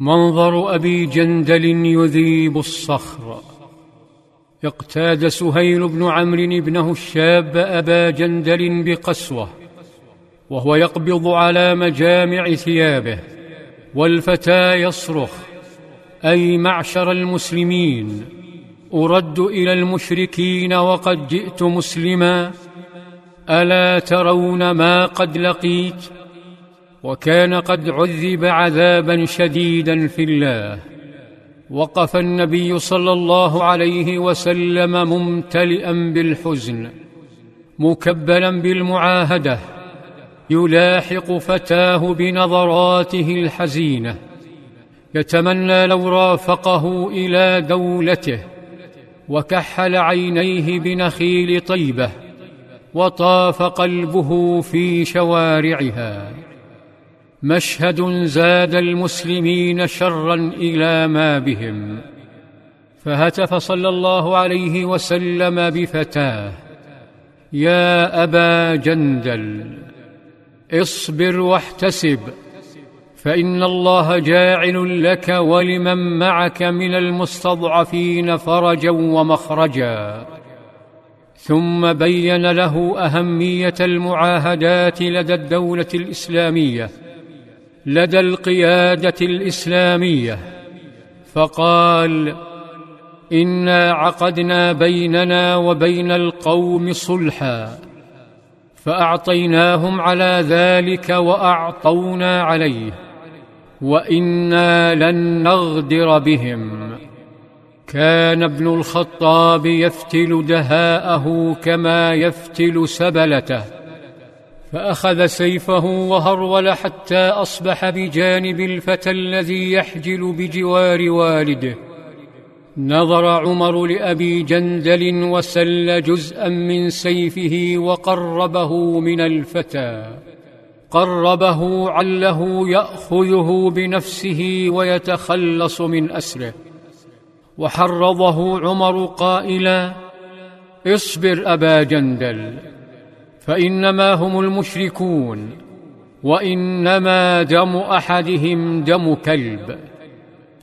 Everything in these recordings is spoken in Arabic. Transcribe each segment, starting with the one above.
منظر أبي جندل يذيب الصخر. اقتاد سهيل بن عمرو ابنه الشاب أبا جندل بقسوة وهو يقبض على مجامع ثيابه والفتى يصرخ أي معشر المسلمين أرد إلى المشركين وقد جئت مسلما ألا ترون ما قد لقيت؟ وكان قد عذب عذابا شديدا في الله. وقف النبي صلى الله عليه وسلم ممتلئا بالحزن مكبلا بالمعاهدة يلاحق فتاه بنظراته الحزينة. يتمنى لو رافقه إلى دولته وكحل عينيه بنخيل طيبة وطاف قلبه في شوارعها. مشهد زاد المسلمين شرا إلى ما بهم. فهتف صلى الله عليه وسلم بفتاه. يا أبا جندل اصبر واحتسب فإن الله جاعل لك ولمن معك من المستضعفين فرجا ومخرجا. ثم بين له أهمية المعاهدات لدى الدولة الإسلامية. لدى القيادة الإسلامية فقال إنا عقدنا بيننا وبين القوم صلحا فأعطيناهم على ذلك وأعطونا عليه وإنا لن نغدر بهم. كان ابن الخطاب يفتل دهاءه كما يفتل سبلته. فأخذ سيفه وهرول حتى أصبح بجانب الفتى الذي يحجل بجوار والده نظر عمر لأبي جندل وسل جزءا من سيفه وقربه من الفتى. قربه عله يأخذه بنفسه ويتخلص من أسره. وحرضه عمر قائلا اصبر أبا جندل. فإنما هم المشركون وإنما دم أحدهم دم كلب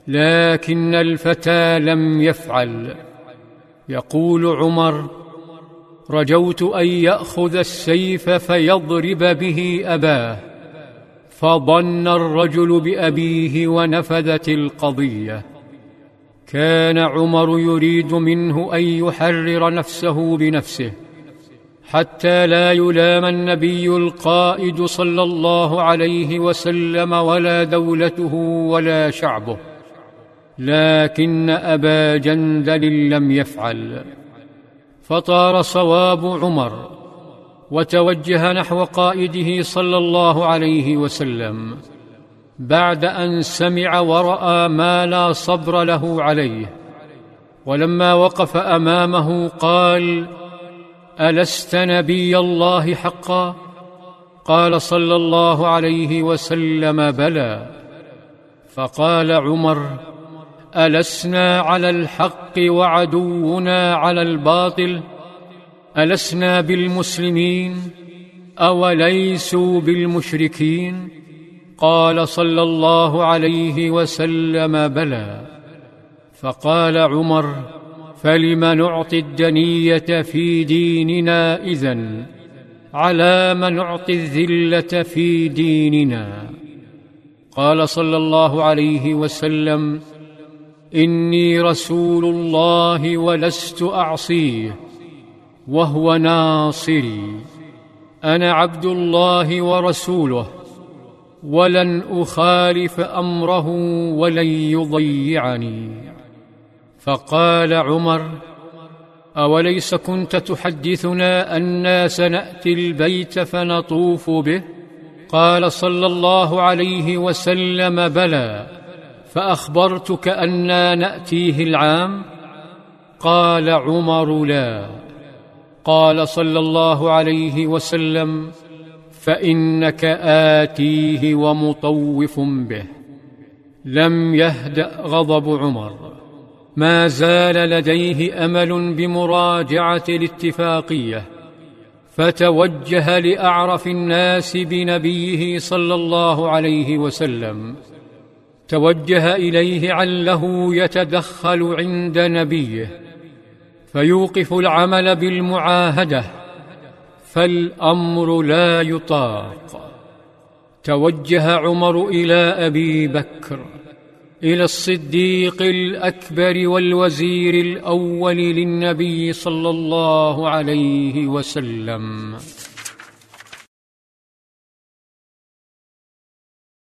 لكن الفتى لم يفعل. يقول عمر رجوت أن يأخذ السيف فيضرب به أباه فظن الرجل بأبيه ونفذت القضية. كان عمر يريد منه أن يحرر نفسه بنفسه. حتى لا يلام النبي القائد صلى الله عليه وسلم ولا دولته ولا شعبه. لكن أبا جندل لم يفعل. فطار صواب عمر وتوجه نحو قائده صلى الله عليه وسلم بعد أن سمع ورأى ما لا صبر له عليه. ولما وقف أمامه قال ألست نبي الله حقا؟ قال صلى الله عليه وسلم بلى. فقال عمر ألسنا على الحق وعدونا على الباطل؟ ألسنا بالمسلمين أوليسوا بالمشركين؟ قال صلى الله عليه وسلم بلى. فقال عمر فلم نعطي الدنية في ديننا إذن؟ على ما نعطي الذلة في ديننا؟ قال صلى الله عليه وسلم إني رسول الله ولست أعصيه وهو ناصري. أنا عبد الله ورسوله ولن أخالف أمره ولن يضيعني. فقال عمر أوليس كنت تحدثنا أنا سناتي البيت فنطوف به؟ قال صلى الله عليه وسلم بلى. فأخبرتك أنا نأتيه العام؟ قال عمر لا. قال صلى الله عليه وسلم فإنك آتيه ومطوف به. لم يهدأ غضب عمر. ما زال لديه أمل بمراجعة الاتفاقية فتوجه لأعرف الناس بنبيه صلى الله عليه وسلم. توجه إليه عله يتدخل عند نبيه فيوقف العمل بالمعاهدة فالأمر لا يطاق. توجه عمر إلى أبي بكر إلى الصديق الأكبر والوزير الأول للنبي صلى الله عليه وسلم.